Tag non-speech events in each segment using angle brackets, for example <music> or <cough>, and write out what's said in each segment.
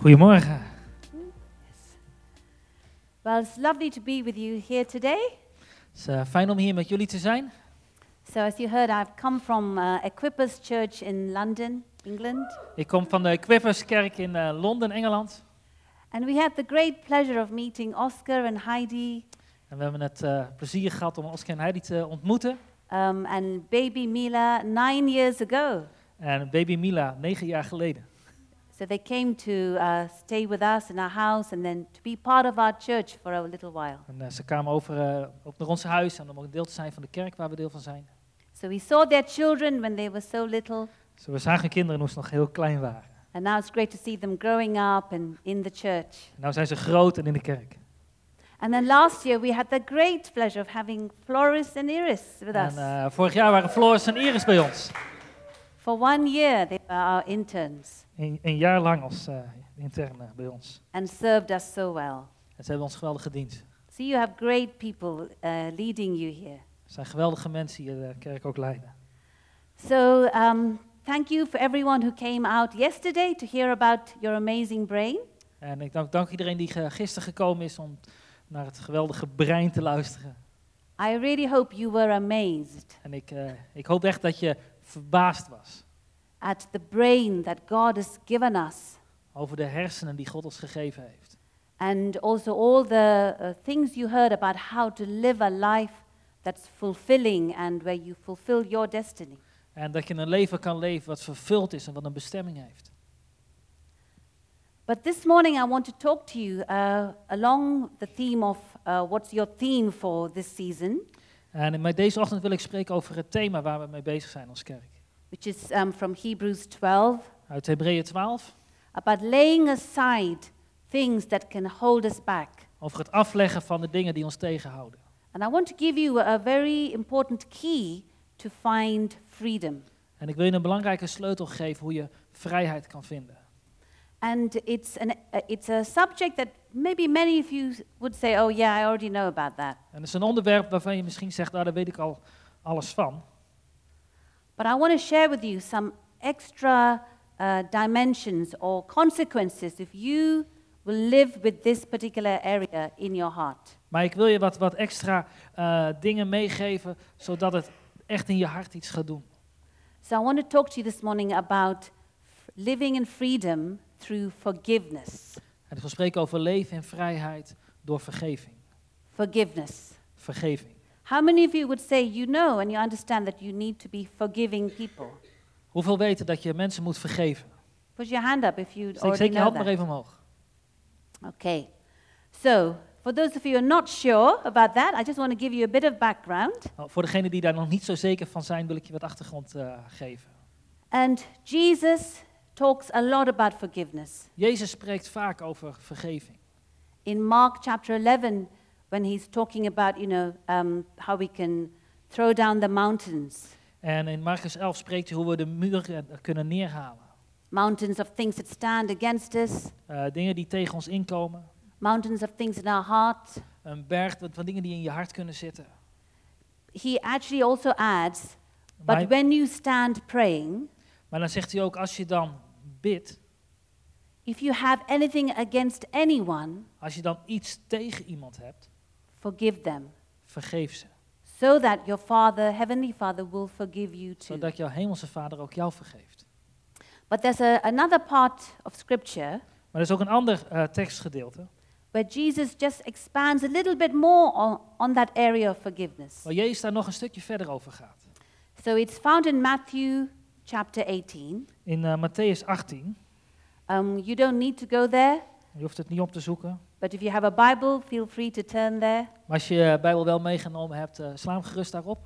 Goedemorgen. Well, it's lovely to be with you here today. Het is eh, fijn om hier met jullie te zijn. So, as you heard, I've come from uh, Equippers Church in London, England, Ik kom van de Quipperskerk in eh, Londen, Engeland. and we had the great pleasure of meeting Oscar and Heidi En we hebben het eh, plezier gehad om Oscar en Heidi te ontmoeten. um, and baby Mila nine years ago. En baby Mila, negen jaar geleden. So they came to uh, stay with us in our house and then to be part of our church for a little while. En eh, ze kwamen over ook naar ons huis en om ook deel te zijn van de kerk waar we deel van zijn. So we saw their children when they were so little, Dus we zagen kinderen toen ze nog heel klein waren. and now it's great to see them growing up and in the church. En nu zijn ze groot en in de kerk. And then last year we had the great pleasure of having Floris and Iris with us. En eh, vorig jaar waren Floris en Iris bij ons. For one year they were our interns Een, een jaar lang als eh, interne bij ons. and served us so well. En ze hebben ons geweldig gediend. So you have great people uh, leading you here. Het zijn geweldige mensen die de kerk ook leiden. So um, thank you for everyone who came out yesterday to hear about your amazing brain. En ik dank, dank iedereen die gisteren gekomen is om naar het geweldige brein te luisteren. I really hope you were amazed En ik, eh, ik hoop echt dat je verbaasd was at the brain that God has given us over de hersenen die God ons gegeven heeft. and also all the uh, things you heard about how to live a life that's fulfilling and where you fulfill your destiny. En dat je een leven kan leven wat vervuld is en wat een bestemming heeft. But this morning, I want to talk to you uh, along the theme of uh, what's your theme for this season, En met deze ochtend wil ik spreken over het thema waar we mee bezig zijn als kerk. which is um, from Hebrews 12, Uit Hebreeën 12, about laying aside things that can hold us back. over het afleggen van de dingen die ons tegenhouden. And I want to give you a very important key to find freedom. En ik wil je een belangrijke sleutel geven hoe je vrijheid kan vinden. And it's, an, uh, it's a subject that maybe many of you would say, oh, yeah, I already know about that. En het is een onderwerp waarvan je misschien zegt, nou daar weet ik al alles van. But I want to share with you some extra uh, dimensions or consequences if you will live with this particular area in your heart. Maar ik wil je wat, wat extra eh, dingen meegeven, zodat het echt in je hart iets gaat doen. So I want to talk to you this morning about living in freedom through forgiveness. En ik wil spreken over leven in vrijheid door vergeving. Forgiveness. Vergeving. How many of you would say you know and you understand that you need to be forgiving people? Hoeveel weten dat je mensen moet vergeven? Put your hand up if you already steek je hand maar even omhoog. Okay. So, for those of you who are not sure about that, I just want to give you a bit of background. Nou, voor degenen die daar nog niet zo zeker van zijn, wil ik je wat achtergrond eh, geven. And Jesus talks a lot about forgiveness. Jezus spreekt vaak over vergeving. In Mark chapter 11, when he's talking about, you know, um, how we can throw down the mountains, En in Marcus 11 spreekt hij hoe we de muren kunnen neerhalen. mountains of things that stand against us, Eh, dingen die tegen ons inkomen. mountains of things in our heart. Een berg van dingen die in je hart kunnen zitten. He actually also adds, but when you stand praying, maar dan zegt hij ook, als je dan bidt, if you have anything against anyone, als je dan iets tegen iemand hebt, forgive them, vergeef ze. so that your Father, Heavenly Father, will forgive you too. Zodat jouw hemelse vader ook jou vergeeft. But there's a, another part of Scripture Maar er is ook een ander eh, tekstgedeelte. where Jesus just expands a little bit more on, on that area of forgiveness. Waar Jezus daar nog een stukje verder over gaat. So it's found in Matthew chapter 18. In eh, Matthäus 18, Um, you don't need to go there, je hoeft het niet op te zoeken. but if you have a Bible, feel free to turn there. Maar als je je Bijbel wel meegenomen hebt, eh, sla hem gerust daarop.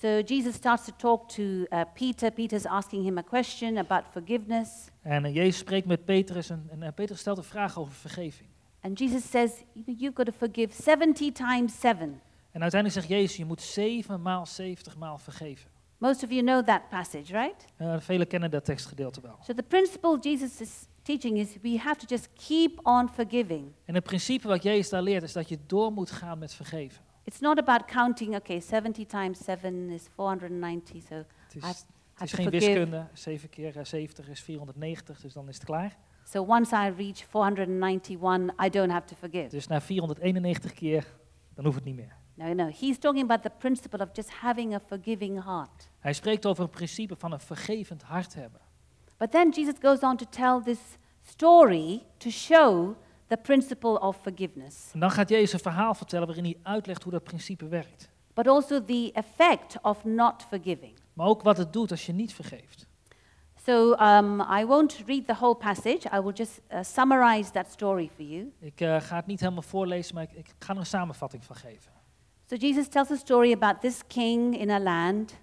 So Jesus starts to talk to uh, Peter. Peter's asking him a question about forgiveness. En Jezus spreekt met Petrus en, en Petrus stelt een vraag over vergeving. And Jesus says, You've got to forgive 70 times 7. En uiteindelijk zegt Jezus, je moet zeven maal, zeventig maal vergeven. Most of you know that passage, right? Eh, velen kennen dat tekstgedeelte wel. So the principle Jesus is teaching is we have to just keep on forgiving. En het principe wat Jezus daar leert is dat je door moet gaan met vergeven. It's not about counting, okay, 70 times 7 is 490, so Het I is, Het is to geen forgive. wiskunde. 7 keer eh, 70 is 490, dus dan is het klaar. So once I reach 491, I don't have to forgive. Dus na 491 keer, dan hoeft het niet meer. No, no. He's talking about the principle of just having a forgiving heart. Hij spreekt over een principe van een vergevend hart hebben. But then Jesus goes on to tell this story to show the principle of forgiveness, En dan gaat Jezus een verhaal vertellen waarin hij uitlegt hoe dat principe werkt. but also the effect of not forgiving. Maar ook wat het doet als je niet vergeeft. So um, I won't read the whole passage. I will just uh, summarize that story for you. Ik eh, ga het niet helemaal voorlezen, maar ik, ik ga er een samenvatting van geven. So Jesus tells a story about this king in a land,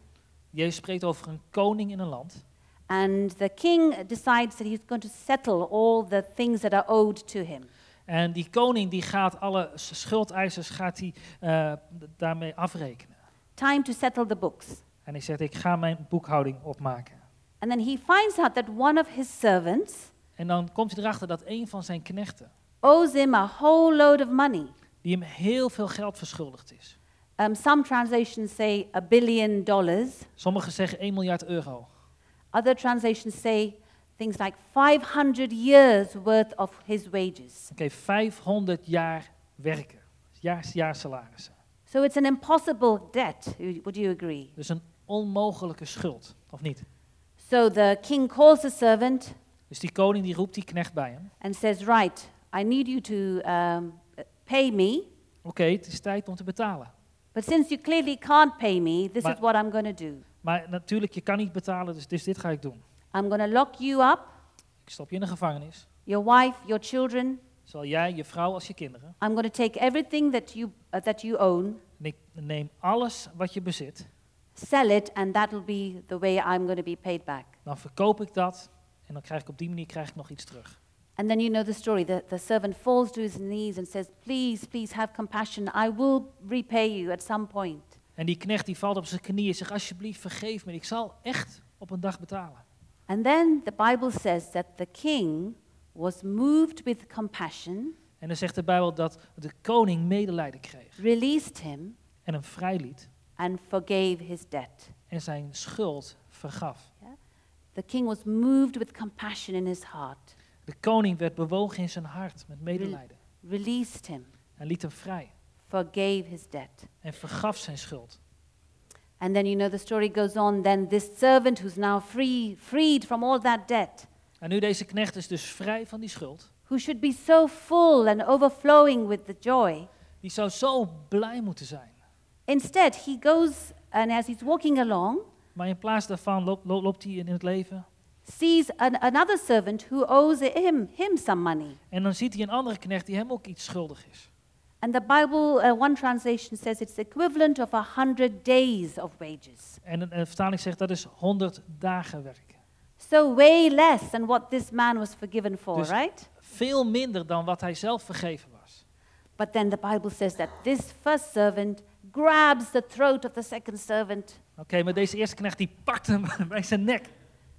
Jezus spreekt over een koning in een land. and the king decides that he's going to settle all the things that are owed to him. En die koning die gaat alle schuldeisers gaat die, eh, d- daarmee afrekenen. Time to settle the books. En hij zegt, ik ga mijn boekhouding opmaken. And then he finds out that one of his servants En dan komt hij erachter dat een van zijn knechten, owes him a whole load of money. die hem heel veel geld verschuldigd is. Um, some translations say a billion dollars. Sommigen zeggen 1 miljard euro. Other translations say things like 500 years worth of his wages. Oké, 500 jaar werken. Jaar, jaarsalarissen. So it's an impossible debt. Would you agree? Dus een onmogelijke schuld, of niet? So the king calls the servant Dus die koning die roept die knecht bij hem. and says, Right, I need you to um, pay me. Oké, het is tijd om te betalen. But since you clearly can't pay me, this Maar- is what I'm going to do. Maar natuurlijk, je kan niet betalen, dus, dus dit ga ik doen. I'm going to lock you up, Ik stop je in de gevangenis. your wife, your children. Zal jij, je vrouw als je kinderen. I'm going to take everything that you, uh, that you own, En ik neem alles wat je bezit. sell it, and that will be the way I'm going to be paid back. Dan verkoop ik dat. En dan krijg ik op die manier krijg ik nog iets terug. And then you know the story. The, the servant falls to his knees and says, Please, please have compassion. I will repay you at some point. En die knecht die valt op zijn knieën en zegt, alsjeblieft vergeef me. Ik zal echt op een dag betalen. And then the Bible says that the king was moved with compassion, En dan zegt de Bijbel dat de koning medelijden kreeg. released him, En hem vrijliet. and forgave his debt. En zijn schuld vergaf. The king was moved with compassion in his heart, De koning werd bewogen in zijn hart met medelijden. released him, En liet hem vrij. forgave his debt. En vergaf zijn schuld. And then you know the story goes on. Then this servant who's now free, freed from all that debt, En nu deze knecht is dus vrij van die schuld. who should be so full and overflowing with the joy, Die zou zo blij moeten zijn. instead he goes and as he's walking along, Maar in plaats daarvan loopt, lo- loopt hij in het leven. Sees an, another servant who owes him, him some money. En dan ziet hij een andere knecht die hem ook iets schuldig is. And the Bible, uh, one translation says it's equivalent of a hundred days of wages. En een, een vertaling zegt dat is 100 dagen werken. So way less than what this man was forgiven for, Dus- right? Veel minder dan wat hij zelf vergeven was. But then the Bible says that this first servant grabs the throat of the second servant Oké, maar deze eerste knecht die pakt hem <laughs> bij zijn nek.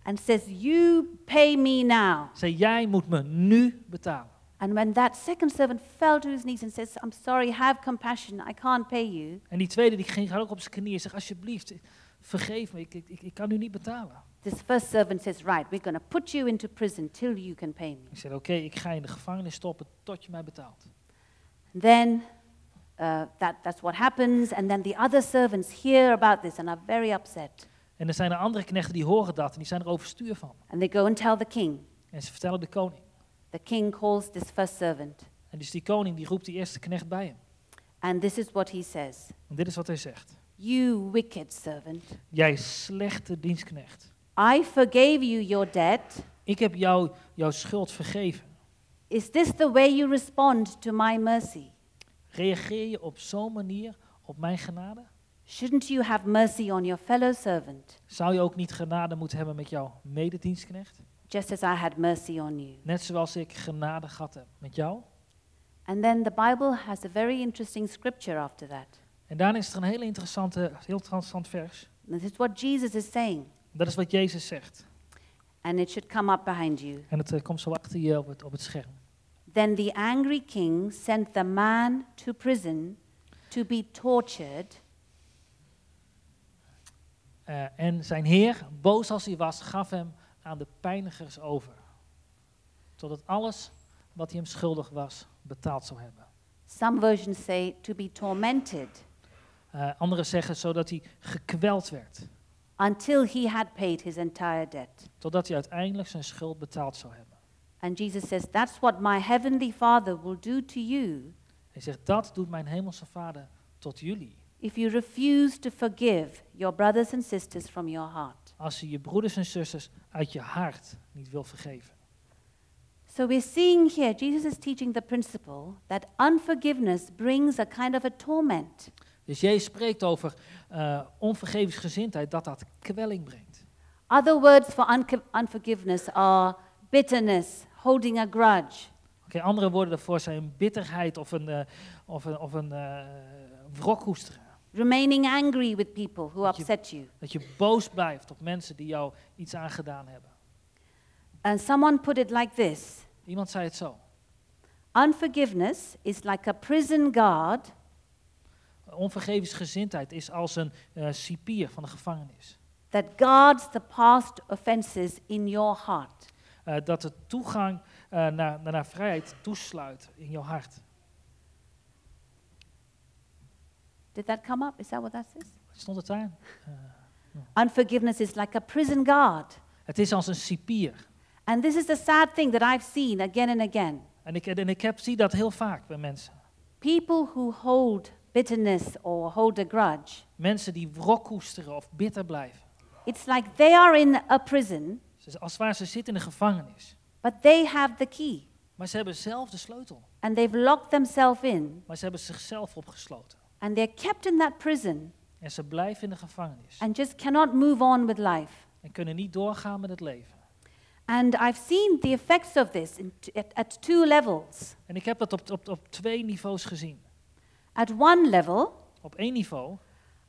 And says, You pay me now. Zei, jij moet me nu betalen. And when that second servant fell to his knees and says, I'm sorry, have compassion, I can't pay you, En die tweede die ging gaat ook op zijn knieën en zegt, alsjeblieft, vergeef me, ik, ik, ik, kan nu niet betalen. this first servant says, Right, we're going to put you into prison till you can pay me. Ik zei, oké, ik ga je in de gevangenis stoppen tot je mij betaalt. Then uh, that, that's what happens. And then the other servants hear about this and are very upset. En er zijn er andere knechten die horen dat en die zijn er overstuur van. And they go and tell the king. En ze vertellen de koning. The king calls this first servant. En dus die koning die roept die eerste knecht bij hem. And this is what he says En dit is wat hij zegt. You wicked servant, Jij slechte dienstknecht. I forgave you your debt. Ik heb jou jouw schuld vergeven. Is this the way you respond to my mercy? Reageer je op zo'n manier op mijn genade? Shouldn't you have mercy on your fellow servant, Zou je ook niet genade moeten hebben met jouw mededienstknecht? just as I had mercy on you? Net zoals ik genade gehad heb met jou? And then the Bible has a very interesting scripture after that. En daarna is er een hele interessante, heel interessant vers. This is what Jesus is saying, Dat is wat Jezus zegt. and it should come up behind you. En het eh, komt zo achter je op het, op het scherm. Then the angry king sent the man to prison to be tortured Eh, en zijn heer, boos als hij was, gaf hem aan de pijnigers over. Totdat alles wat hij hem schuldig was, betaald zou hebben. Some versions say to be tormented Eh anderen zeggen zodat hij gekweld werd. until he had paid his entire debt. Totdat hij uiteindelijk zijn schuld betaald zou hebben. And Jesus says, That's what my heavenly Father will do to you Hij zegt, dat doet mijn hemelse vader tot jullie. If you refuse to forgive your brothers and sisters from your heart. Als je je broeders en zusters uit je hart niet wil vergeven. So we're seeing here, Jesus is teaching the principle that unforgiveness brings a kind of a torment. Dus Jezus spreekt over eh onvergevingsgezindheid, dat dat kwelling brengt. Other words for unco- unforgiveness are bitterness, holding a grudge, Oké, andere woorden daarvoor zijn bitterheid of een, eh, of een, of een eh, wrok koesteren. Remaining angry with people who Dat je- upset you. Dat je boos blijft op mensen die jou iets aangedaan hebben. And someone put it like this Iemand zei het zo. Unforgiveness is like a prison guard Onvergevingsgezindheid is als een eh, cipier van de gevangenis. that guards the past offenses in your heart. Eh, dat de toegang eh, naar, naar, naar vrijheid toesluit in jouw hart. Did that come up? Is that what that says? Stond het daar? Unforgiveness is like a prison guard. Het is als een cipier. And this is the sad thing that I've seen again and again. En ik, en ik heb, zie dat heel vaak bij mensen. People who hold bitterness or hold a grudge, Mensen die wrok koesteren of bitter blijven. it's like they are in a prison, Ze- Als ware, ze zitten in de gevangenis. but they have the key. Maar ze hebben zelf de sleutel. And they've locked themselves in, Maar ze hebben zichzelf opgesloten. And they're kept in that prison En ze blijven in de gevangenis. and just cannot move on with life. En kunnen niet doorgaan met het leven. And I've seen the effects of this in at, at two levels. En ik heb dat op, op, op twee niveaus gezien. At one level, Op één niveau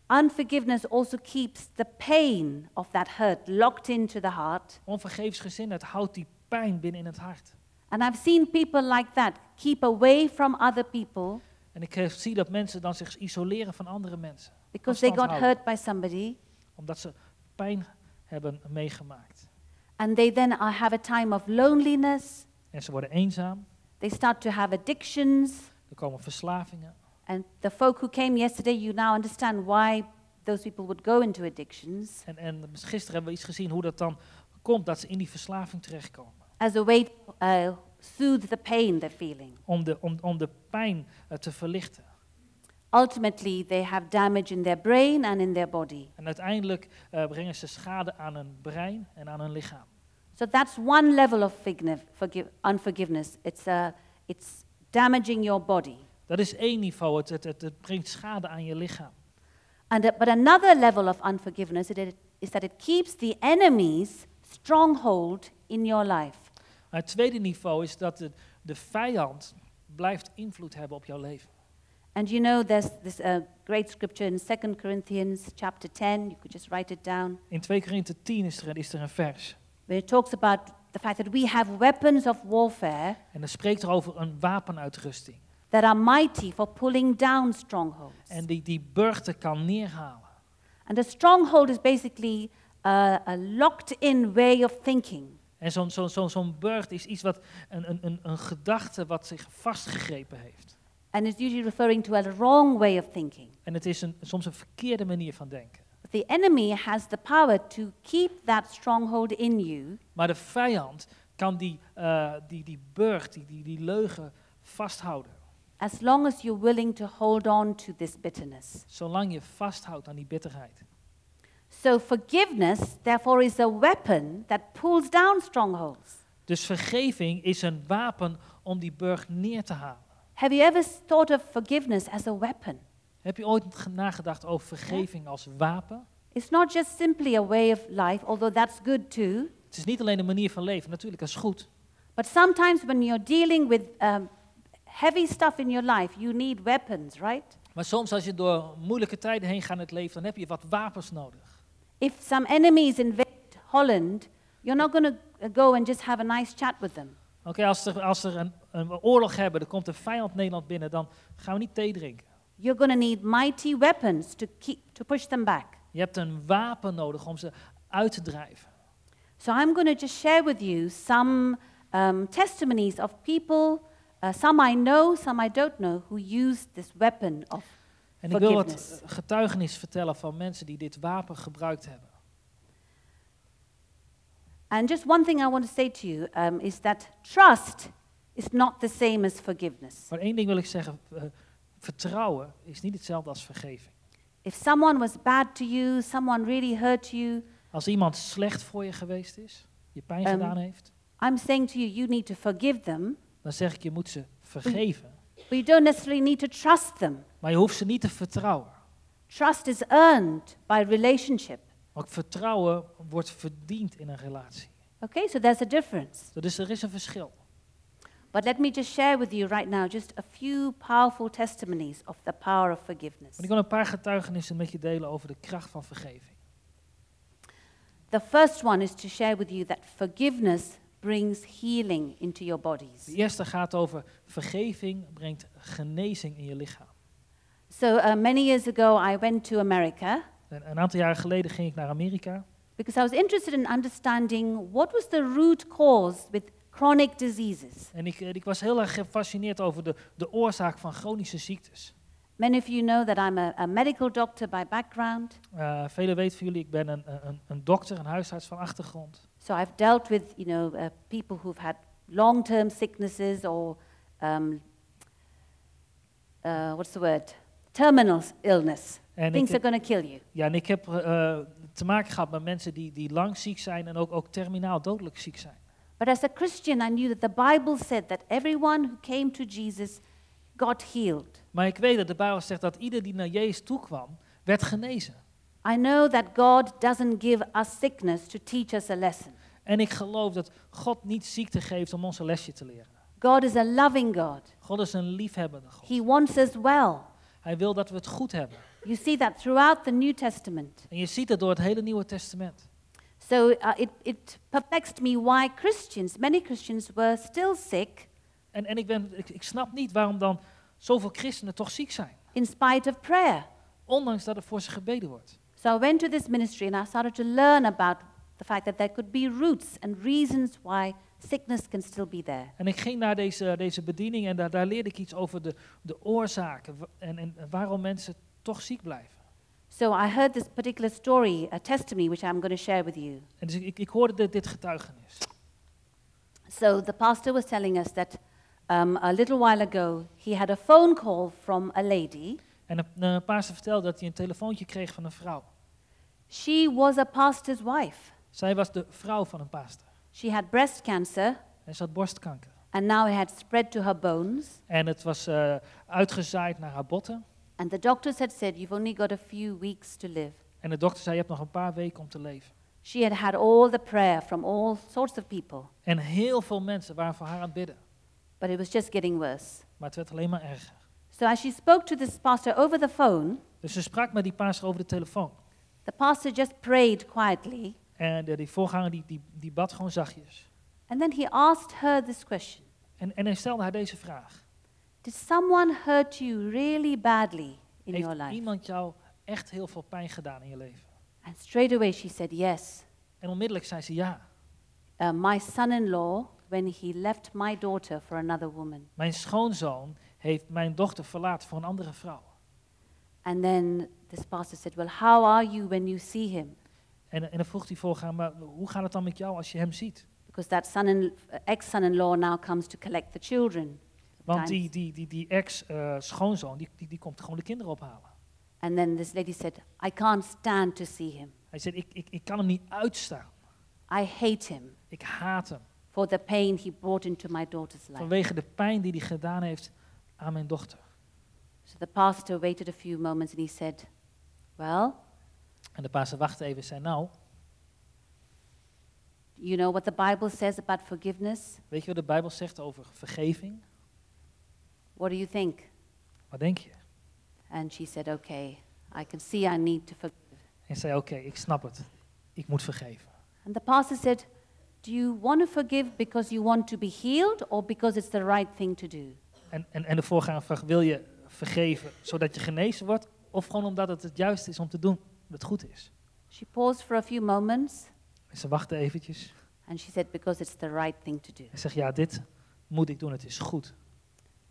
unforgiveness also keeps the pain of that hurt locked into the heart. onvergeefsgezindheid houdt die pijn binnen in het hart. And I've seen people like that keep away from other people En ik eh, zie dat mensen dan zich isoleren van andere mensen. because they got houden. hurt by somebody. Omdat ze pijn hebben meegemaakt. And they then have a time of loneliness. En ze worden eenzaam. They start to have addictions. Er komen verslavingen. And the folk who came yesterday, you now understand why those people would go into addictions En, en gisteren hebben we iets gezien hoe dat dan komt dat ze in die verslaving terechtkomen. as a way uh, soothe the pain they're feeling. Om de, om, om de pijn eh, te verlichten. Ultimately, they have damage in their brain and in their body. En uiteindelijk eh, brengen ze schade aan hun brein en aan hun lichaam. So that's one level of forgive, forgive, unforgiveness. It's, uh, it's damaging your body. Dat is één niveau. Het, het, het, het brengt schade aan je lichaam. And, uh, but another level of unforgiveness it, is that it keeps the enemy's stronghold in your life. Maar het tweede niveau is dat de, de vijand blijft invloed hebben op jouw leven. And you know, there's this uh, great scripture in 2 Corinthians chapter 10. You could just write it down. In 2 Korinthe 10 is er, is er een vers. where it talks about the fact that we have weapons of warfare En dan spreekt er over een wapenuitrusting. that are mighty for pulling down strongholds. En die die burchten kan neerhalen. And a stronghold is basically uh, a locked in way of thinking. En zo'n zo, zo, zo'n burcht is iets wat een, een, een, een gedachte wat zich vastgegrepen heeft. And it's usually referring to a wrong way of thinking. En het is een, soms een verkeerde manier van denken. But the enemy has the power to keep that stronghold in you Maar de vijand kan die, eh, die, die burcht, die, die, die leugen vasthouden. as long as you're willing to hold on to this bitterness. Zolang je vasthoudt aan die bitterheid. So forgiveness, therefore, is a weapon that pulls down strongholds. Dus vergeving is een wapen om die burcht neer te halen. Have you ever thought of forgiveness as a weapon? Heb je ooit ge- nagedacht over vergeving als wapen? It's not just simply a way of life, although that's good too. Het is niet alleen een manier van leven, natuurlijk, dat is goed. But sometimes when you're dealing with um, heavy stuff in your life, you need weapons, right? Maar soms als je door moeilijke tijden heen gaat in het leven, dan heb je wat wapens nodig. If some enemies invade Holland, you're not going to go and just have a nice chat with them. Oké, als er, als er een, een oorlog hebben, er komt een vijand Nederland binnen, dan gaan we niet thee drinken. You're going to need mighty weapons to keep to push them back. Je hebt een wapen nodig om ze uit te drijven. So I'm going to just share with you some um, testimonies of people, uh, some I know, some I don't know, who used this weapon of En ik wil wat getuigenis vertellen van mensen die dit wapen gebruikt hebben. And just one thing I want to say to you um, is that trust is not the same as forgiveness. Maar één ding wil ik zeggen, eh, vertrouwen is niet hetzelfde als vergeving. If someone was bad to you, someone really hurt you, Als iemand slecht voor je geweest is, je pijn Ehm, gedaan heeft, I'm saying to you, you need to forgive them, dan zeg ik je moet ze vergeven. but you don't necessarily need to trust them. Maar je hoeft ze niet te vertrouwen. Trust is earned by relationship. Want vertrouwen wordt verdiend in een relatie. Okay, so there's a difference. Dus er is een verschil. But let me just share with you right now just a few powerful testimonies of the power of forgiveness. Ik wil een paar getuigenissen met je delen over de kracht van vergeving. The first one is to share with you that forgiveness brings healing into your bodies. De eerste gaat over vergeving brengt genezing in je lichaam. So uh, many years ago, I went to America En een aantal jaren geleden ging ik naar Amerika. because I was interested in understanding what was the root cause with chronic diseases. En ik, eh, ik was heel erg gefascineerd over de, de oorzaak van chronische ziektes. Many of you know that I'm a, a medical doctor by background, Uh, velen weten van jullie, ik ben een, een, een dokter, een huisarts van achtergrond. so I've dealt with you know uh, people who've had long-term sicknesses or um, uh, what's the word, terminal illness. En Things ik, are going to kill you. ja, en ik heb eh, te maken gehad met mensen die, die lang ziek zijn en ook, ook terminaal dodelijk ziek zijn. But as a Christian, I knew that the Bible said that everyone who came to Jesus got healed. Maar ik weet dat de Bijbel zegt dat ieder die naar Jezus toe kwam, werd genezen. I know that God doesn't give us sickness to teach us a lesson. En ik geloof dat God niet ziekte geeft om ons een lesje te leren. God is a loving God. God is een liefhebbende God. He wants us well. Hij wil dat we het goed hebben. You see that throughout the New Testament. En je ziet het door het hele Nieuwe Testament. So uh, it, it perplexed me why Christians, many Christians, were still sick En, en ik, ben, ik, ik snap niet waarom dan zoveel christenen toch ziek zijn. in spite of prayer. Ondanks dat er voor ze gebeden wordt. So I went to this ministry and I started to learn about the fact that there could be roots and reasons why sickness can still be there. En ik ging naar deze, deze bediening en daar, daar leerde ik iets over de, de oorzaken en, en waarom mensen toch ziek blijven. So I heard this particular story, a testimony, which I'm going to share with you. En dus ik, ik, ik hoorde dit, dit getuigenis. So the pastor was telling us that um, a little while ago he had a phone call from a lady. En de, de pastor vertelde dat hij een telefoontje kreeg van een vrouw. She was a pastor's wife. Zij was de vrouw van een pastor. She had breast cancer En ze had borstkanker. and now it had spread to her bones. En het was eh, uitgezaaid naar haar botten. And the doctors had said, You've only got a few weeks to live. En de dokter zei, je hebt nog een paar weken om te leven. She had had all the prayer from all sorts of people, En heel veel mensen waren voor haar aan het bidden. but it was just getting worse. Maar het werd alleen maar erger. So as she spoke to this pastor over the phone, Dus ze sprak met die pastor over de telefoon. the pastor just prayed quietly. En de, die voorganger die, die, die bad gewoon zachtjes. And then he asked her this question En, en hij stelde haar deze vraag. Did someone hurt you really badly in your Heeft life? iemand jou echt heel veel pijn gedaan in je leven? And straight away she said, Yes. En onmiddellijk zei ze ja. Uh, my son in law, when he left my daughter for another woman. Mijn schoonzoon heeft mijn dochter verlaten voor een andere vrouw. And then this pastor said, Well, how are you when you see him? En, en dan vroeg die voorganger, maar hoe gaat het dan met jou als je hem ziet? Because that son in, ex son in law now comes to collect the children. Want die, die, die, die ex-schoonzoon, die, die, die komt gewoon de kinderen ophalen. And then this lady said, I can't stand to see him. Hij zei, ik, ik, ik kan hem niet uitstaan. I hate him Ik haat hem. for the pain he brought into my daughter's life. Vanwege de pijn die hij gedaan heeft aan mijn dochter. So the pastor waited a few moments and he said, Well, En de pastor wachtte even en zei, nou, you know what the Bible says about forgiveness? weet je wat de Bijbel zegt over vergeving? What do you think? Wat denk je? And she said, Okay, I can see I need to forgive. En zei, oké, ik snap het. Ik moet vergeven. And the pastor said, Do you want to forgive because you want to be healed or because it's the right thing to do? En, en, en de voorganger vraagt, wil je vergeven zodat je genezen wordt? Of gewoon omdat het het juiste is om te doen? Dat het goed is. She paused for a few moments En ze wachtte eventjes and she said, Because it's the right thing to do. en zegt, ja, dit moet ik doen, het is goed.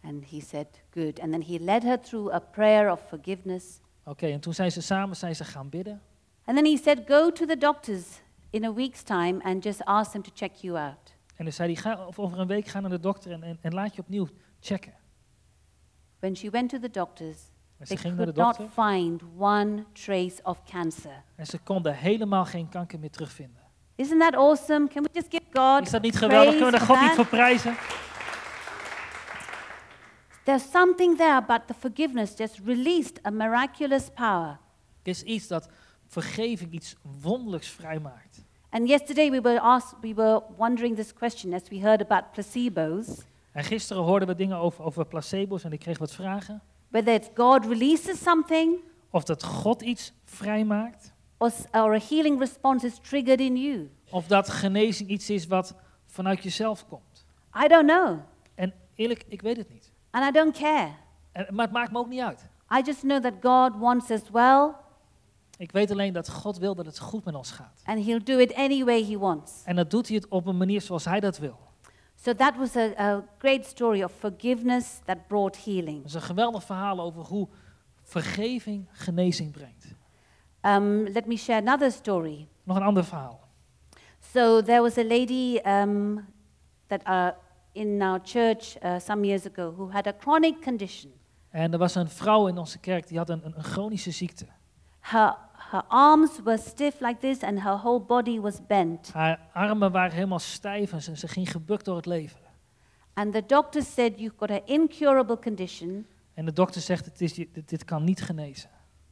And he said, Good. And then he led her through a prayer of forgiveness. Oké, en toen zijn ze samen zijn ze gaan bidden. And then he said, Go to the doctors in a week's time and just ask them to check you out. En dan zei hij, ga of over een week ga naar de dokter en, en, en laat je opnieuw checken. When she went to the doctors, En ze they ging naar de could not find one trace of cancer. en ze konden helemaal geen kanker meer terugvinden. Isn't that awesome? Can we just give God Is dat niet geweldig? Kunnen we daar God niet voor prijzen? There's something there about the forgiveness just released a miraculous power. Er is iets dat vergeving iets wonderlijks vrijmaakt. And yesterday we were asked, we were wondering this question as we heard about placebos, En gisteren hoorden we dingen over, over placebo's en ik kreeg wat vragen. Whether it's God releases something Of dat God iets vrijmaakt. or, or a healing response is triggered in you. Of dat genezing iets is wat vanuit jezelf komt. I don't know, En eerlijk, ik weet het niet. and I don't care. En, maar het maakt me ook niet uit. I just know that God wants us well, Ik weet alleen dat God wil dat het goed met ons gaat. and He'll do it any way He wants. En dat doet hij het op een manier zoals hij dat wil. So that was a, a great story of forgiveness that brought healing. Dat is een geweldig verhaal over hoe vergeving genezing brengt. Um, let me share another story. Nog een ander verhaal. So there was a lady um, that uh, in our church uh, some years ago who had a chronic condition. En er was een vrouw in onze kerk die had een, een, een chronische ziekte. Her, her arms were stiff like this, and her whole body was bent. Haar armen waren helemaal stijf en ze, ze ging gebukt door het leven. And the doctor said, You've got an incurable condition, En de dokter zegt, het is, dit, dit kan niet genezen.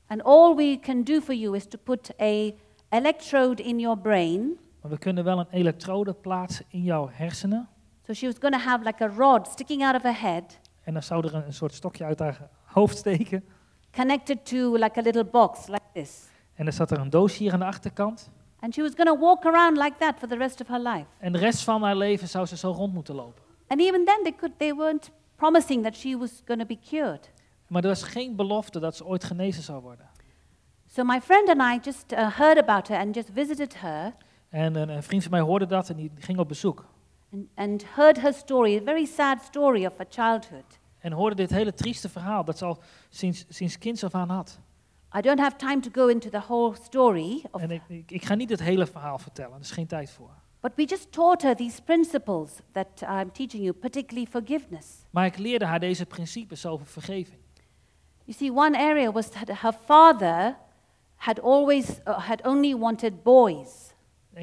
and all we can do for you is to put a electrode in your brain. Maar we kunnen wel een elektrode plaatsen in jouw hersenen. So she was going to have like a rod sticking out of her head, En dan zou er een, een soort stokje uit haar hoofd steken. connected to like a little box like this. En dan zat er een doos hier aan de achterkant. And she was going to walk around like that for the rest of her life. En de rest van haar leven zou ze zo rond moeten lopen. And even then, they, could, they weren't promising that she was going to be cured. Maar er was geen belofte dat ze ooit genezen zou worden. So my friend and I just uh, heard about her and just visited her En een, een vriend van mij hoorde dat en die ging op bezoek. and, and heard her story, a very sad story of her childhood. En hoorde dit hele trieste verhaal dat ze al sinds, sinds kinds af aan had. I don't have time to go into the whole story, of, En ik, ik, ik ga niet het hele verhaal vertellen, er is geen tijd voor. but we just taught her these principles that I'm teaching you, particularly forgiveness. Maar ik leerde haar deze principes over vergeving. You see, one area was that her father had always uh, had only wanted boys.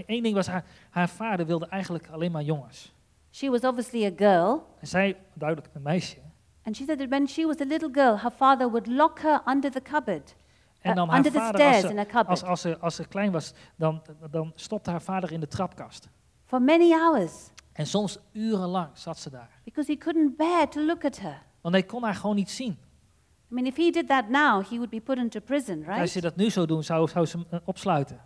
Eén ding was, haar, haar vader wilde eigenlijk alleen maar jongens. She was obviously a girl, En zij, duidelijk een meisje. and she said that when she was a little girl, her father would lock her under the cupboard, En uh, dan haar under the vader, als ze, als, als, ze, als ze klein was, dan, dan stopte haar vader in de trapkast. for many hours En soms urenlang zat ze daar. because he couldn't bear to look at her. Want hij kon haar gewoon niet zien. I mean, if he did that now, he would be put into prison, Als right? je dat nu zou doen, zou, zou ze hem eh, opsluiten.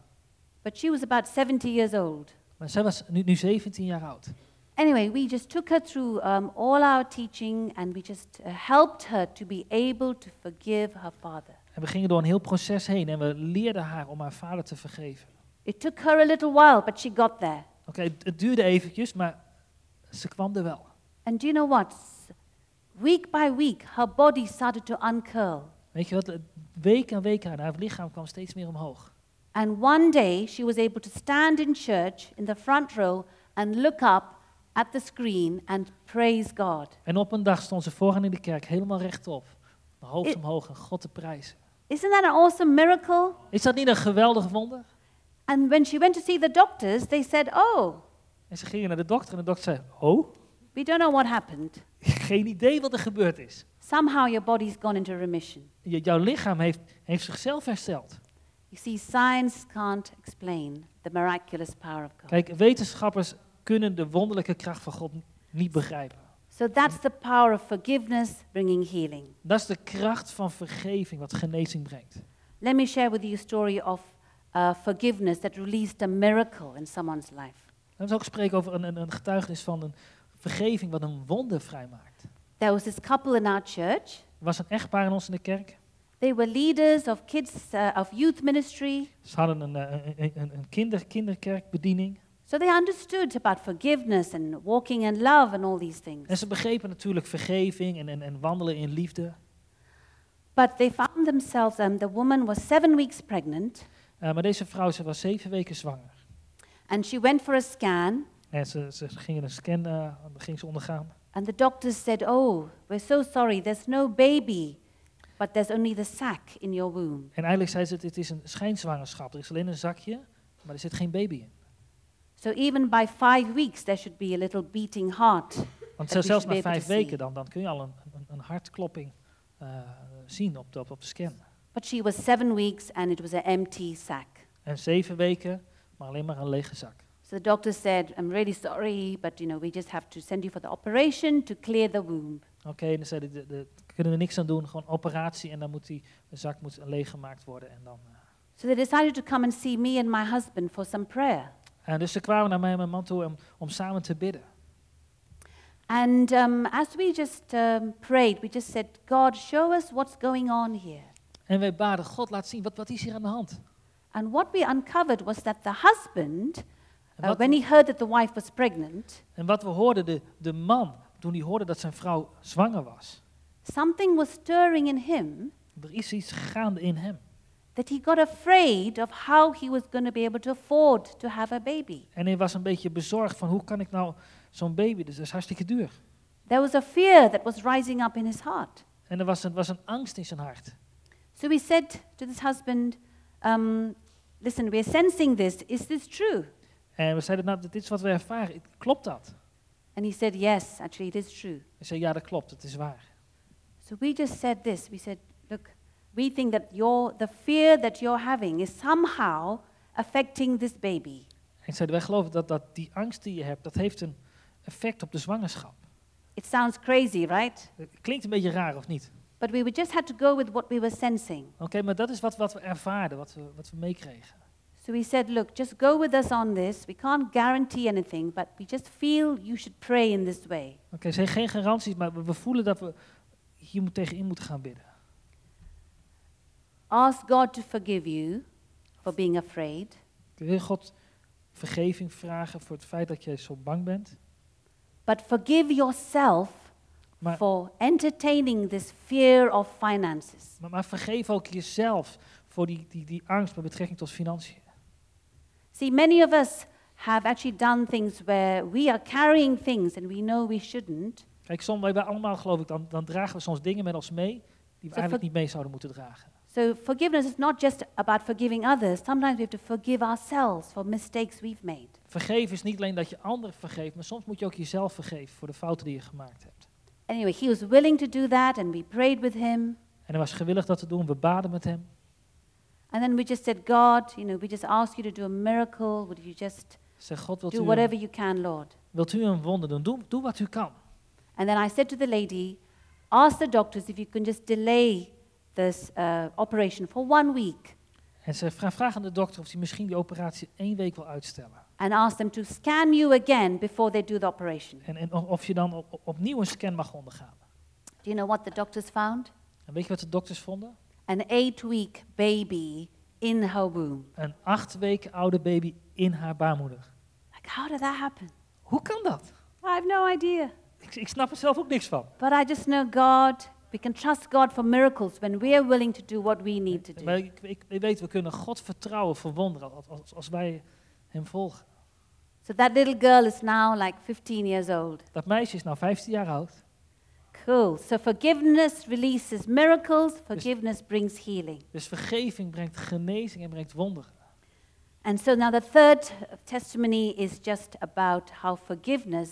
But she was about 70 years old. Maar zij was nu, nu 17 jaar oud. Anyway, we just took her through um, all our teaching and we just uh, helped her to be able to forgive her father. En we gingen door een heel proces heen en we leerden haar om haar vader te vergeven. It took her a little while, but she got there. Oké, het, het duurde eventjes, maar ze kwam er wel. And do you know what? Week by week, her body started to uncurl. Weet je wat, week aan week aan, haar lichaam kwam steeds meer omhoog. And one day, she was able to stand in church in the front row and look up at the screen and praise God. En op een dag stond ze vooraan in de kerk, helemaal rechtop. De hoofd omhoog en God te prijzen. Isn't that an awesome miracle? Is dat niet een geweldig wonder? And when she went to see the doctors, they said, Oh, En ze gingen naar de dokter en de dokter zei, oh, we don't know what happened. geen idee wat er gebeurd is. Somehow your body's gone into remission. Je- jouw lichaam heeft, heeft zichzelf hersteld. You see, science can't explain the miraculous power of God. Kijk, wetenschappers kunnen de wonderlijke kracht van God niet begrijpen. So that's the power of forgiveness bringing healing. Dat is de kracht van vergeving wat genezing brengt. Let me share with you a story of uh, forgiveness that released a miracle in someone's life. Laten we ook spreken over een, een, een getuigenis van een vergeving wat een wonder vrijmaakt. There was this couple in our church, Er was een echtpaar in ons in de kerk. They were leaders of kids, uh, of youth ministry. Ze hadden een, eh, een, een, een kinder, kinderkerkbediening. So they understood about forgiveness and walking in love and all these things. En ze begrepen natuurlijk vergeving en, en, en wandelen in liefde. But they found themselves, um, the woman was seven weeks pregnant, Eh, maar deze vrouw, ze was zeven weken zwanger. and she went for a scan, En ze, ze gingen een scan eh, ging ze ondergaan. and the doctors said, Oh, we're so sorry, there's no baby, but there's only the sac in your womb. En eigenlijk zei ze, het is een schijnzwangerschap. Er is alleen een zakje, maar er zit geen baby in. So even by five weeks, there should be a little beating heart. Want we zelfs na vijf weken dan, dan kun je al een, een, een hartklopping eh, zien op de, op de scan. But she was seven weeks, and it was an empty sac. En zeven weken, maar alleen maar een lege zak. So the doctor said, I'm really sorry, but you know, we just have to send you for the operation to clear the womb. Oké, en dan zeiden de, de, kunnen we niks aan doen, gewoon operatie en dan moet die de zak moet leeggemaakt worden. En, dan, eh. So they decided to come and see me and my husband for some prayer. En dus ze kwamen naar mij en mijn man toe om, om samen te bidden. And um, as we just um, prayed, we just said, God, show us what's going on here. En wij baden, God laat zien, wat, wat is hier aan de hand? And what we uncovered was that the husband, En uh, wat, when he heard that the wife was pregnant, en wat we hoorden, de, de man, toen hij hoorde dat zijn vrouw zwanger was, something was stirring in him er is iets gaande in hem. That he got afraid of how he was going to be able to afford to have a baby. En hij was een beetje bezorgd van hoe kan ik nou zo'n baby, dus dat is hartstikke duur. There was a fear that was rising up in his heart. En er was een, was een angst in zijn hart. So we said to this husband, um, Listen, we're sensing this. Is this true? En we zeiden, nou, dit is wat we ervaren. Klopt dat? And he said, Yes, actually, it is true. Hij zei, ja, dat klopt, het is waar. So we just said this. We said, we think that your, the fear that you're having is somehow affecting this baby. En zeiden, wij geloven dat, dat die angst die je hebt, dat heeft een effect op de zwangerschap. It sounds crazy, right? Het klinkt een beetje raar, of niet? But we just had to go with what we were sensing. Oké, maar dat is wat, wat we ervaarden, wat we, wat we meekregen. So we said, Look, just go with us on this. We can't guarantee anything, but we just feel you should pray in this way. Oké, er zijn geen garanties, maar we, we voelen dat we hier moet tegenin moeten gaan bidden. Ask God to forgive you for being afraid. Wil God vergeving vragen voor het feit dat je zo bang bent? But forgive yourself Maar, for entertaining this fear of finances. maar, maar vergeef ook jezelf voor die, die, die angst met betrekking tot financiën. See, many of us have actually done things where we are carrying things and we know we shouldn't. Kijk, soms, wij allemaal geloof ik, dan, dan dragen we soms dingen met ons mee die we Zo eigenlijk niet mee zouden moeten dragen. So forgiveness is not just about forgiving others. Sometimes we have to forgive ourselves for mistakes we've made. Vergeven is niet alleen dat je anderen vergeeft, maar soms moet je ook jezelf vergeven voor de fouten die je gemaakt hebt. Anyway, he was willing to do that and we prayed with him. En hij was gewillig dat te doen, we baden met hem. And then we just said, God, you know, we just ask you to do a miracle. Would you just Zeg, God, wilt do u, whatever een, you can, Lord? wilt u een wonder doen? Doe, doe wat u kan. And then I said to the lady, ask the doctors if you can just delay this uh, operation for one week En ze vra- vragen aan de dokter of hij misschien die operatie één week wil uitstellen. and ask them to scan you again before they do the operation. En, en of je dan op- op- opnieuw een scan mag ondergaan. Do you know what the doctors found? En weet je wat de dokters vonden? An eight week baby in her womb. Een acht weken oude baby in haar baarmoeder. Like, how did that happen? Hoe kan dat? I have no idea. Ik, ik snap er zelf ook niks van. But I just know God, we can trust God for miracles when we are willing to do what we need to Maar do. ik, ik, ik weet, we kunnen God vertrouwen voor wonderen als, als, wij hem volgen. So that little girl is now like 15 years old. Dat meisje is nou 15 jaar oud. Cool. So forgiveness releases miracles, forgiveness brings healing. Dus vergeving brengt genezing en brengt wonderen. And so now the third testimony is just about how forgiveness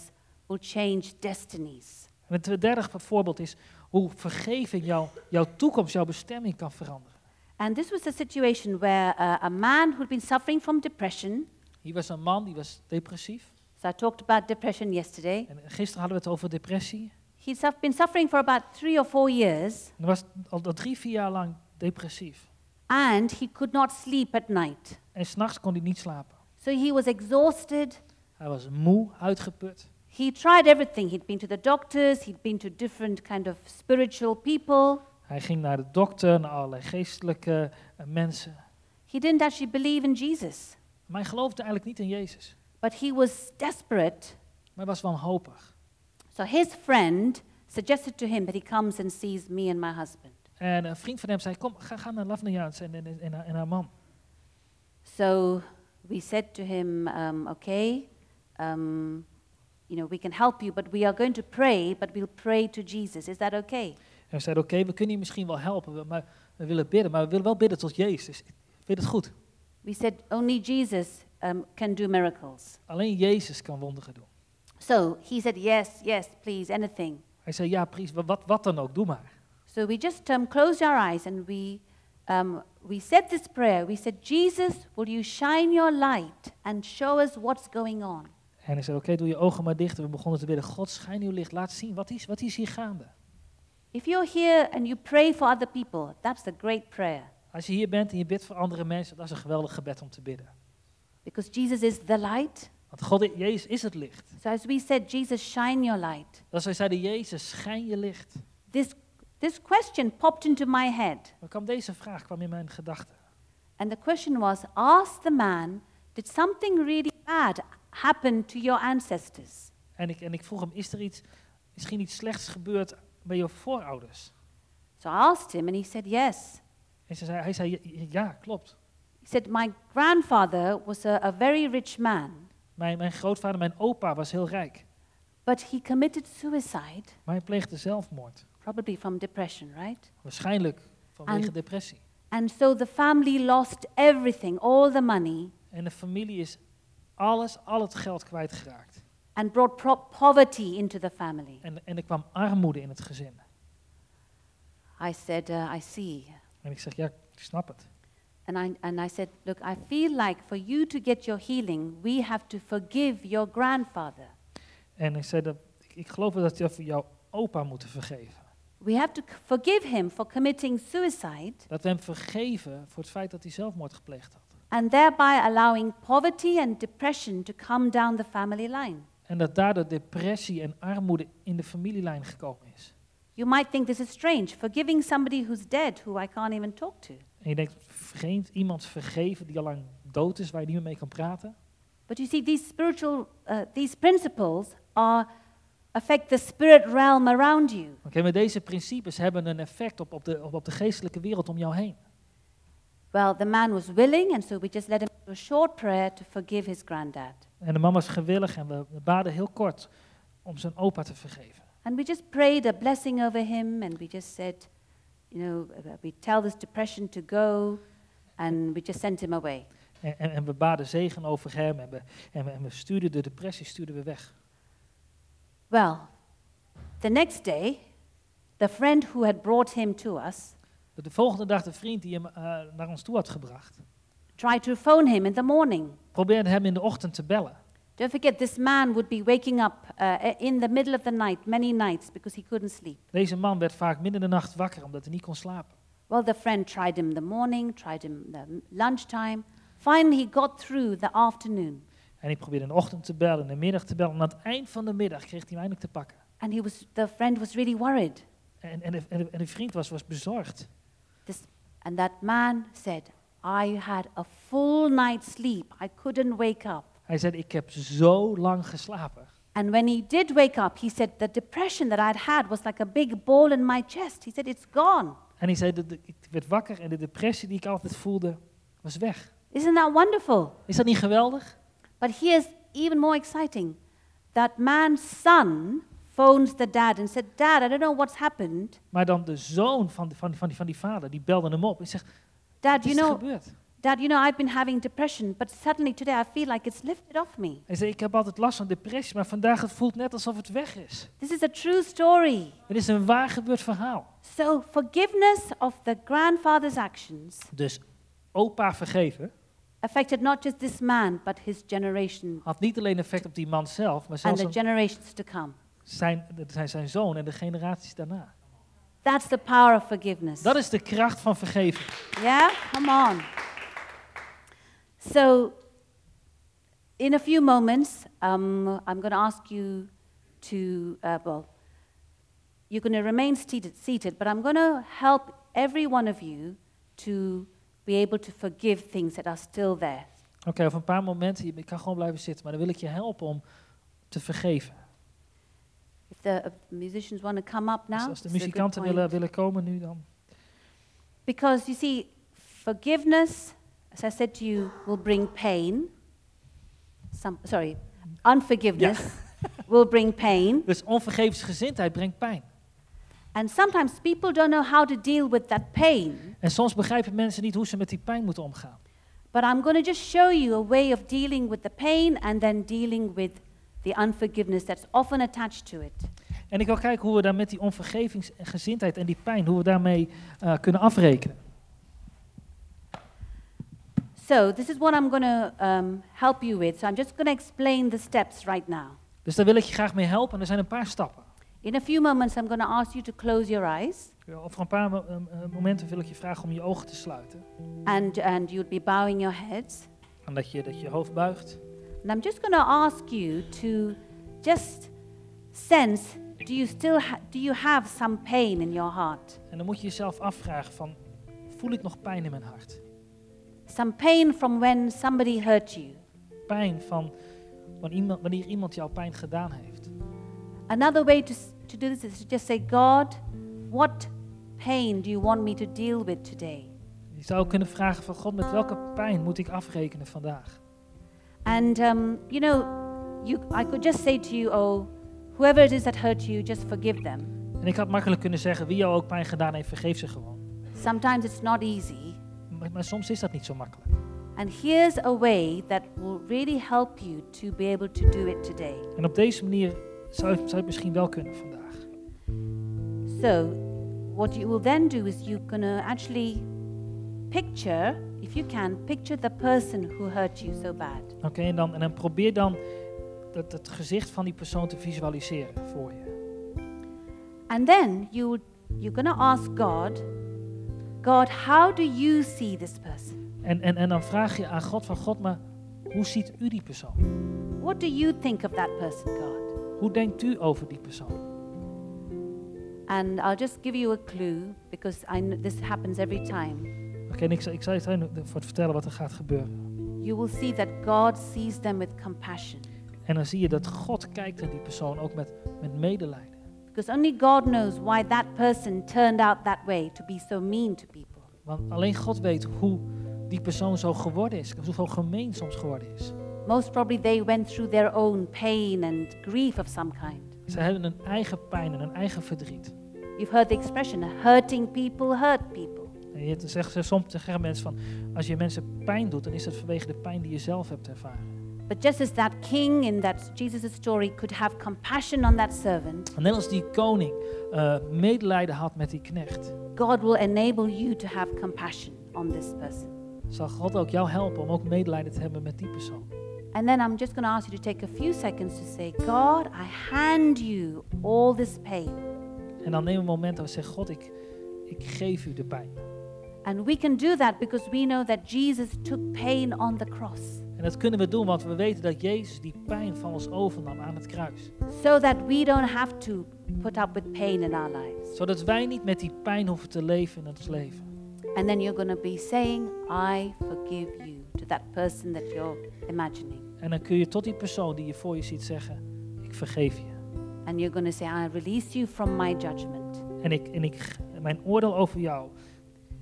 will change destinies. En het derde voorbeeld is hoe vergeving jou, jouw toekomst, jouw bestemming kan veranderen. And this was a situation where uh, a man who'd been suffering from depression, Hier was een man die was depressief. so I talked about depression yesterday. En gisteren hadden we het over depressie. Suff- been suffering for about three or four years, hij was al, al drie, vier jaar lang depressief. and he could not sleep at night. En s'nachts kon hij niet slapen. So he was exhausted. Hij was moe, uitgeput. He tried everything. He'd been to the doctors, he'd been to different kind of spiritual people, Hij ging naar de dokter, naar allerlei geestelijke eh, mensen. He didn't actually believe in Jesus, Maar hij geloofde eigenlijk niet in Jezus. but he was desperate. Maar hij was wanhopig. So his friend suggested to him that he comes and sees me and my husband. En een vriend van hem zei, kom, ga, ga naar Lavniaans en, en, en, haar- en haar man. So we said to him, um, okay, um, you know, we can help you, but we are going to pray, but we'll pray to Jesus. Is that okay? En we zeiden, oké, we kunnen je misschien wel helpen, we- maar we willen bidden. Maar we willen wel bidden tot Jezus. Vind je het goed? We said only Jesus um, can do miracles. Alleen Jezus kan wonderen doen. So he said, yes, yes, please, anything. Hij zei, ja, pries, wat, wat dan ook, doe maar. So we just um, closed our eyes and we, um, we said this prayer. We said, Jesus, will you shine your light and show us what's going on? En hij zei, oké, doe je ogen maar dicht. En we begonnen te bidden, God, schijn uw licht, laat zien, wat is, wat is hier gaande? If you're here and you pray for other people, that's a great prayer Als je hier bent en je bidt voor andere mensen, dat is een geweldig gebed om te bidden. because Jesus is the light. Want God, Jezus is het licht. So as we said, Jesus, shine your light. Als wij zeiden, Jezus, schijn je licht. This, this question popped into my head. Dan kwam deze vraag kwam in mijn gedachten. And the question was ask the man, did something really bad happen to your ancestors? En ik, en ik vroeg hem, is er iets, misschien iets slechts gebeurd bij je voorouders? So I asked him, and he said, yes. En ze zei, hij zei, "Ja, klopt. He said, My grandfather was a, a very rich man, Mijn, mijn grootvader, mijn opa was heel rijk. but he committed suicide, Maar hij pleegde zelfmoord. probably from depression, right? Waarschijnlijk vanwege En- depressie. And so the family lost everything, all the money, En de familie is alles, al het geld kwijtgeraakt. and brought poverty into the family. En, en er kwam armoede in het gezin. I said, uh, I see. En ik zeg, ja, ik snap het. And I, and I said, Look, I feel like for you to get your healing, we have to forgive your grandfather. En ik zei, dat, ik, ik geloof dat je voor jouw opa moeten vergeven. We have to forgive him for committing suicide Dat we hem vergeven voor het feit dat hij zelfmoord gepleegd had. And thereby allowing poverty and depression to come down the family line. En dat daardoor depressie en armoede in de familielijn gekomen is. You might think this is strange, forgiving somebody who's dead, who I can't even talk to. En je denkt, vreemd, iemand vergeven die al lang dood is, waar je niet meer mee kan praten. But you see, these spiritual, uh, these principles are affect the spirit realm around you. Oké, maar deze principes hebben een effect op, op, de, op, op de geestelijke wereld om jou heen. Well, the man was willing, and so we just led him to a short prayer to forgive his granddad. En de man was gewillig en we, baden heel kort om zijn opa te vergeven. And we just prayed a blessing over him, and we just said, you know, we tell this depression to go, and we just sent him away. En, en, en we baden zegen over hem en we, en we, en we stuurden de depressie stuurden we weg. Well, the next day, the friend who had brought him to us De volgende dag de vriend die hem eh, naar ons toe had gebracht, tried to phone him in the morning. probeerde hem in de ochtend te bellen. Don't forget, this man would be waking up uh, in the middle of the night many nights because he couldn't sleep. Deze man werd vaak midden in de nacht wakker omdat hij niet kon slapen. Well, the friend tried him in the morning, tried him the lunchtime. Finally, he got through the afternoon. En hij probeerde in de ochtend te bellen, in de middag te bellen. En aan het eind van de middag kreeg hij hem eindelijk te pakken. And he was, the friend was really worried. En, en, de, en de vriend was, was bezorgd. This, and that man said, I had a full night's sleep. I couldn't wake up. Hij zei, ik heb zo lang geslapen. And when he did wake up, he said, the depression that I'd had was like a big ball in my chest. He said, it's gone. En hij zei, ik werd wakker en de depressie die ik altijd voelde, was weg. Isn't that wonderful? Is dat niet geweldig? But here's even more exciting. That man's son phones the dad and said, Dad, I don't know what's happened. Maar dan de zoon van, de- van, van, die, van die vader, die belde hem op en zegt, Dad, wat you is know, gebeurd? Dad, you know, I've been having depression, but suddenly today I feel like it's lifted off me. Hij zei, ik heb altijd last van depressie, maar vandaag het voelt net alsof het weg is. This is a true story. Het is een waar gebeurd verhaal. So, forgiveness of the grandfather's actions Dus opa vergeven affected not just this man, but his generation had niet alleen effect op die man zelf, maar and zelfs the op generations to come. Zijn, zijn, zijn zoon en de generaties daarna. That's the power of forgiveness. Dat is de kracht van vergeven. Yeah? Come on. So, in a few moments, um, I'm going to ask you to, uh, well, you're going to remain seated, seated, but I'm going to help every one of you to be able to forgive things that are still there. Oké, over een paar momenten, je ik kan gewoon blijven zitten, maar dan wil ik je helpen om te vergeven. If the uh, musicians want to come up now, Als, als de muzikanten willen, willen komen nu dan. Because you see, forgiveness, as I said to you, will bring pain. Some, sorry, unforgiveness <laughs> will bring pain. Dus onvergevensgezindheid brengt pijn. And sometimes people don't know how to deal with that pain. En soms begrijpen mensen niet hoe ze met die pijn moeten omgaan. But I'm going to just show you a way of dealing with the pain and then dealing with the unforgiveness that's often attached to it. En ik wil kijken hoe we daar met die onvergevingsgezindheid en die pijn, hoe we daarmee eh, kunnen afrekenen. So, this is what I'm going to um, help you with. So, I'm just going to explain the steps right now. Dus daar wil ik je graag mee helpen. En er zijn een paar stappen. In a few moments, I'm going to ask you to close your eyes. Ja, Over een paar eh, eh, momenten wil ik je vragen om je ogen te sluiten. and, and you'll be bowing your heads. En dat je, dat je hoofd buigt. And I'm just going to ask you to just sense do you still ha- do you have some pain in your heart? En dan moet je jezelf afvragen van, voel ik nog pijn in mijn hart? Some pain from when somebody hurt you. Pijn van wanneer iemand, wanneer iemand jou pijn gedaan heeft. Another way to, to do this is to just say, God, what pain do you want me to deal with today? Je zou kunnen vragen van God, met welke pijn moet ik afrekenen vandaag? And, um, you know, you, I could just say to you, oh, whoever it is that hurt you, just forgive them. En ik had makkelijk kunnen zeggen, wie jou ook pijn gedaan heeft, vergeef ze gewoon. Sometimes it's not easy. Maar, maar soms is dat niet zo makkelijk. And here's a way that will really help you to be able to do it today. En op deze manier zou, je- zou het misschien wel kunnen vandaag. So, what you will then do is you're going to actually picture, if you can, picture the person who hurt you so bad. Oké, en, dan, en dan probeer dan dat, het gezicht van die persoon te visualiseren voor je. And then you, you're going to ask God, God, how do you see this person? En, en, en dan vraag je aan God van God, maar hoe ziet u die persoon? What do you think of that person, God? Hoe denkt u over die persoon? And I'll just give you a clue because I this happens every time. En ik, zal- ik zal je voor het vertellen wat er gaat gebeuren. You will see that God sees them with compassion En dan zie je dat God kijkt naar die persoon ook met, met medelijden. because only God knows why that person turned out that way to be so mean to people. Want alleen God weet hoe die persoon zo geworden is, hoe zo gemeen soms geworden is. Most probably they went through their own pain and grief of some kind. Ze hebben een eigen pijn en een eigen verdriet. You've heard the expression, hurting people hurt people. Je zegt, ze- soms zeggen mensen van, als je mensen pijn doet, dan is dat vanwege de pijn die je zelf hebt ervaren. But just as that king in that Jesus' story could have compassion on that servant, En net als die koning eh, medelijden had met die knecht, God will enable you to have compassion on this person. zal God ook jou helpen om ook medelijden te hebben met die persoon. And then I'm just going to ask you to take a few seconds to say, God, I hand you all this pain. En dan neem een moment en zeg, God, ik, ik geef u de pijn. And we can do that because we know that Jesus took pain on the cross En dat kunnen we doen, want we weten dat Jezus die pijn van ons overnam aan het kruis. so that we don't have to put up with pain in our lives. Zodat wij niet met die pijn hoeven te leven in ons leven. And then you're going to be saying, I forgive you to that person that you're imagining. En dan kun je tot die persoon die je voor je ziet zeggen, ik vergeef je. And you're going to say, I release you from my judgment. En, ik, en ik, mijn oordeel over jou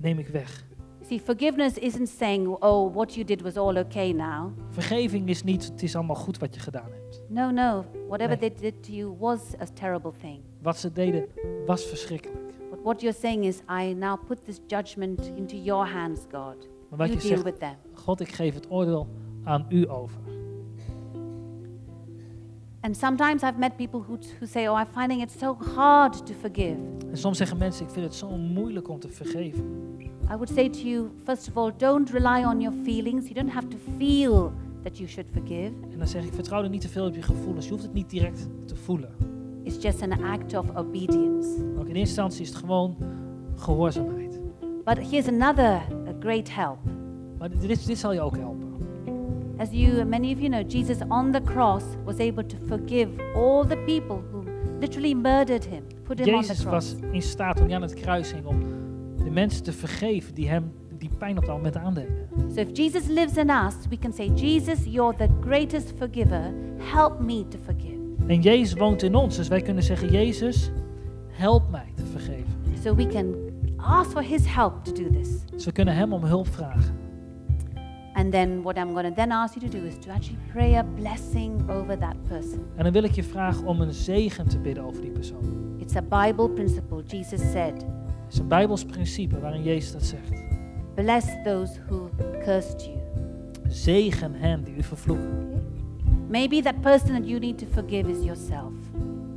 neem ik weg. See, forgiveness isn't saying, oh, what you did was all okay now. Vergeving is niet, het is allemaal goed wat je gedaan hebt. No, no. Whatever Nee. they did to you was a terrible thing. Wat ze deden was verschrikkelijk. But what you're saying is, I now put this judgment into your hands, God. Maar wat you je deal zegt, with them. God, ik geef het oordeel aan u over. And sometimes I've met people who, who say, oh, I'm finding it so hard to forgive. En soms zeggen mensen, ik vind het zo moeilijk om te vergeven. I would say to you, first of all, don't rely on your feelings. You don't have to feel that you should forgive. En dan zeg ik, vertrouw er niet te veel op je gevoelens. Je hoeft het niet direct te voelen. It's just an act of obedience. Ook in eerste instantie is het gewoon gehoorzaamheid. But here's another a great help. Maar dit, dit, dit zal je ook helpen. As you, many of you know, Jesus on the cross was able to forgive all the people who literally murdered him, put him on the Jezus was cross. in staat toen hij aan het kruis hing om de mensen te vergeven die hem die pijn op dat moment aandeden. So if Jesus lives in us, we can say, Jesus, you're the greatest forgiver. Help me to forgive. En Jezus woont in ons, dus wij kunnen zeggen, Jezus, help mij te vergeven. So we can ask for his help to do this. Dus we kunnen hem om hulp vragen. And then what I'm going to then ask you to do is to actually pray a blessing over that person. En dan wil ik je vragen om een zegen te bidden over die persoon. It's a Bible principle. Jesus said, Het is een Bijbels principe waarin Jezus dat zegt. Bless those who cursed you. Zegen hen die u vervloeken. Maybe that person that you need to forgive is yourself.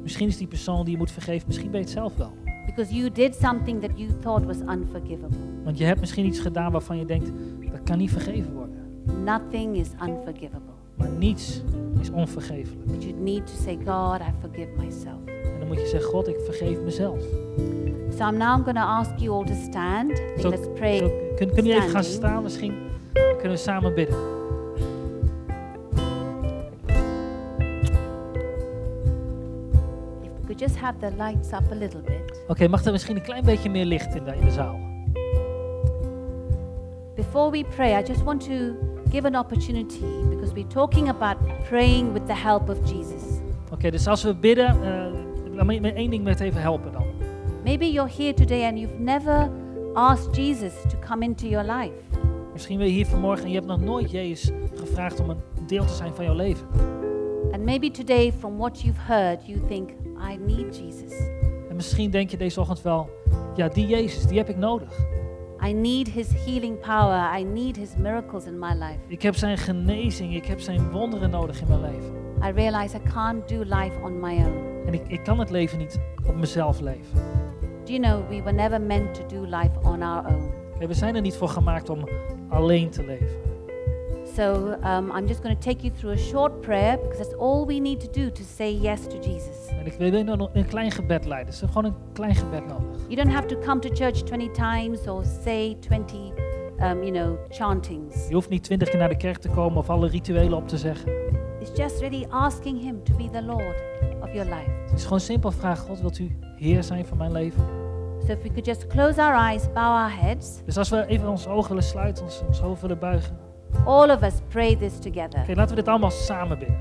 Misschien is die persoon die je moet vergeven, misschien ben je het zelf wel. Because you did something that you thought was unforgivable. Want je hebt misschien iets gedaan waarvan je denkt, dat kan niet vergeven worden. Nothing is unforgivable. Maar niets is onvergeeflijk. But you need to say, God, I forgive myself. En dan moet je zeggen, God, ik vergeef mezelf. So I'm now going to ask you all to stand. Zo- let's pray. Zo, kun, kunnen jullie even gaan staan? Misschien kunnen we samen bidden. If we could just have the lights up a little bit. Oké, mag er misschien een klein beetje meer licht in de, in de zaal? Before we pray, I just want to give an opportunity because we're talking about praying with the help of Jesus. Oké, dus als we bidden, eh, laat me één ding met even helpen dan. Maybe you're here today and you've never asked Jesus to come into your life. Misschien ben je hier vanmorgen en je hebt nog nooit Jezus gevraagd om een deel te zijn van jouw leven. And maybe today, from what you've heard, you think, I need Jesus. En misschien denk je deze ochtend wel, ja, die Jezus, die heb ik nodig. I need his healing power. I need his miracles in my life. Ik heb zijn genezing, ik heb zijn wonderen nodig in mijn leven. I realize I can't do life on my own. En ik, ik kan het leven niet op mezelf leven. Do you know we were never meant to do life on our own? Kijk, we zijn er niet voor gemaakt om alleen te leven. So um, I'm just going to take you through a short prayer because that's all we need to do to say yes to Jesus. En ik wil je nog een klein gebed leiden. Dus gewoon een klein gebed nodig. You don't have to come to church 20 times or say 20, um, you know, chantings. Je hoeft niet twintig keer naar de kerk te komen of alle rituelen op te zeggen. It's just really asking Him to be the Lord of your life. Het is gewoon simpel vragen, God, wilt u Heer zijn van mijn leven? So if we could just close our eyes, bow our heads. Dus als we even onze ogen willen sluiten, ons, ons hoofd willen buigen. All of us pray this together. Oké, laten we dit allemaal samen bidden.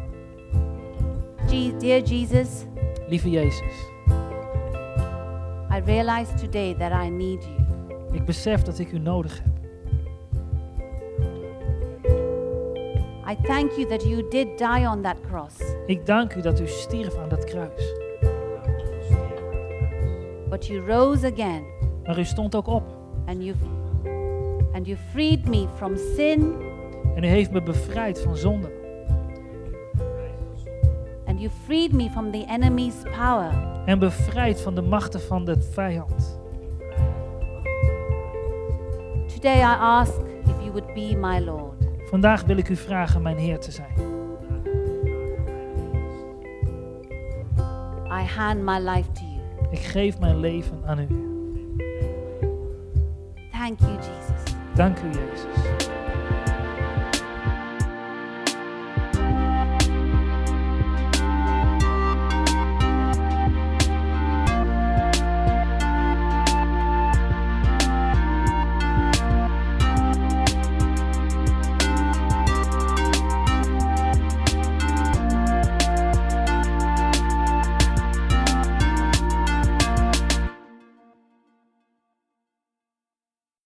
Je- dear Jesus, Lieve Jezus, I realize today that I need you. ik besef dat ik u nodig heb. I thank you that you did die on that cross, Ik dank u dat u stierf aan dat kruis. but you rose again Maar u stond ook op. and you and you freed me from sin En u heeft me bevrijd van zonde. and you freed me from the enemy's power. En bevrijd van de machten van de vijand. Today I ask if you would be my Lord. Vandaag wil ik u vragen mijn Heer te zijn. I hand my life to you. Ik geef mijn leven aan u. Thank you, Jesus. Dank u, Jezus.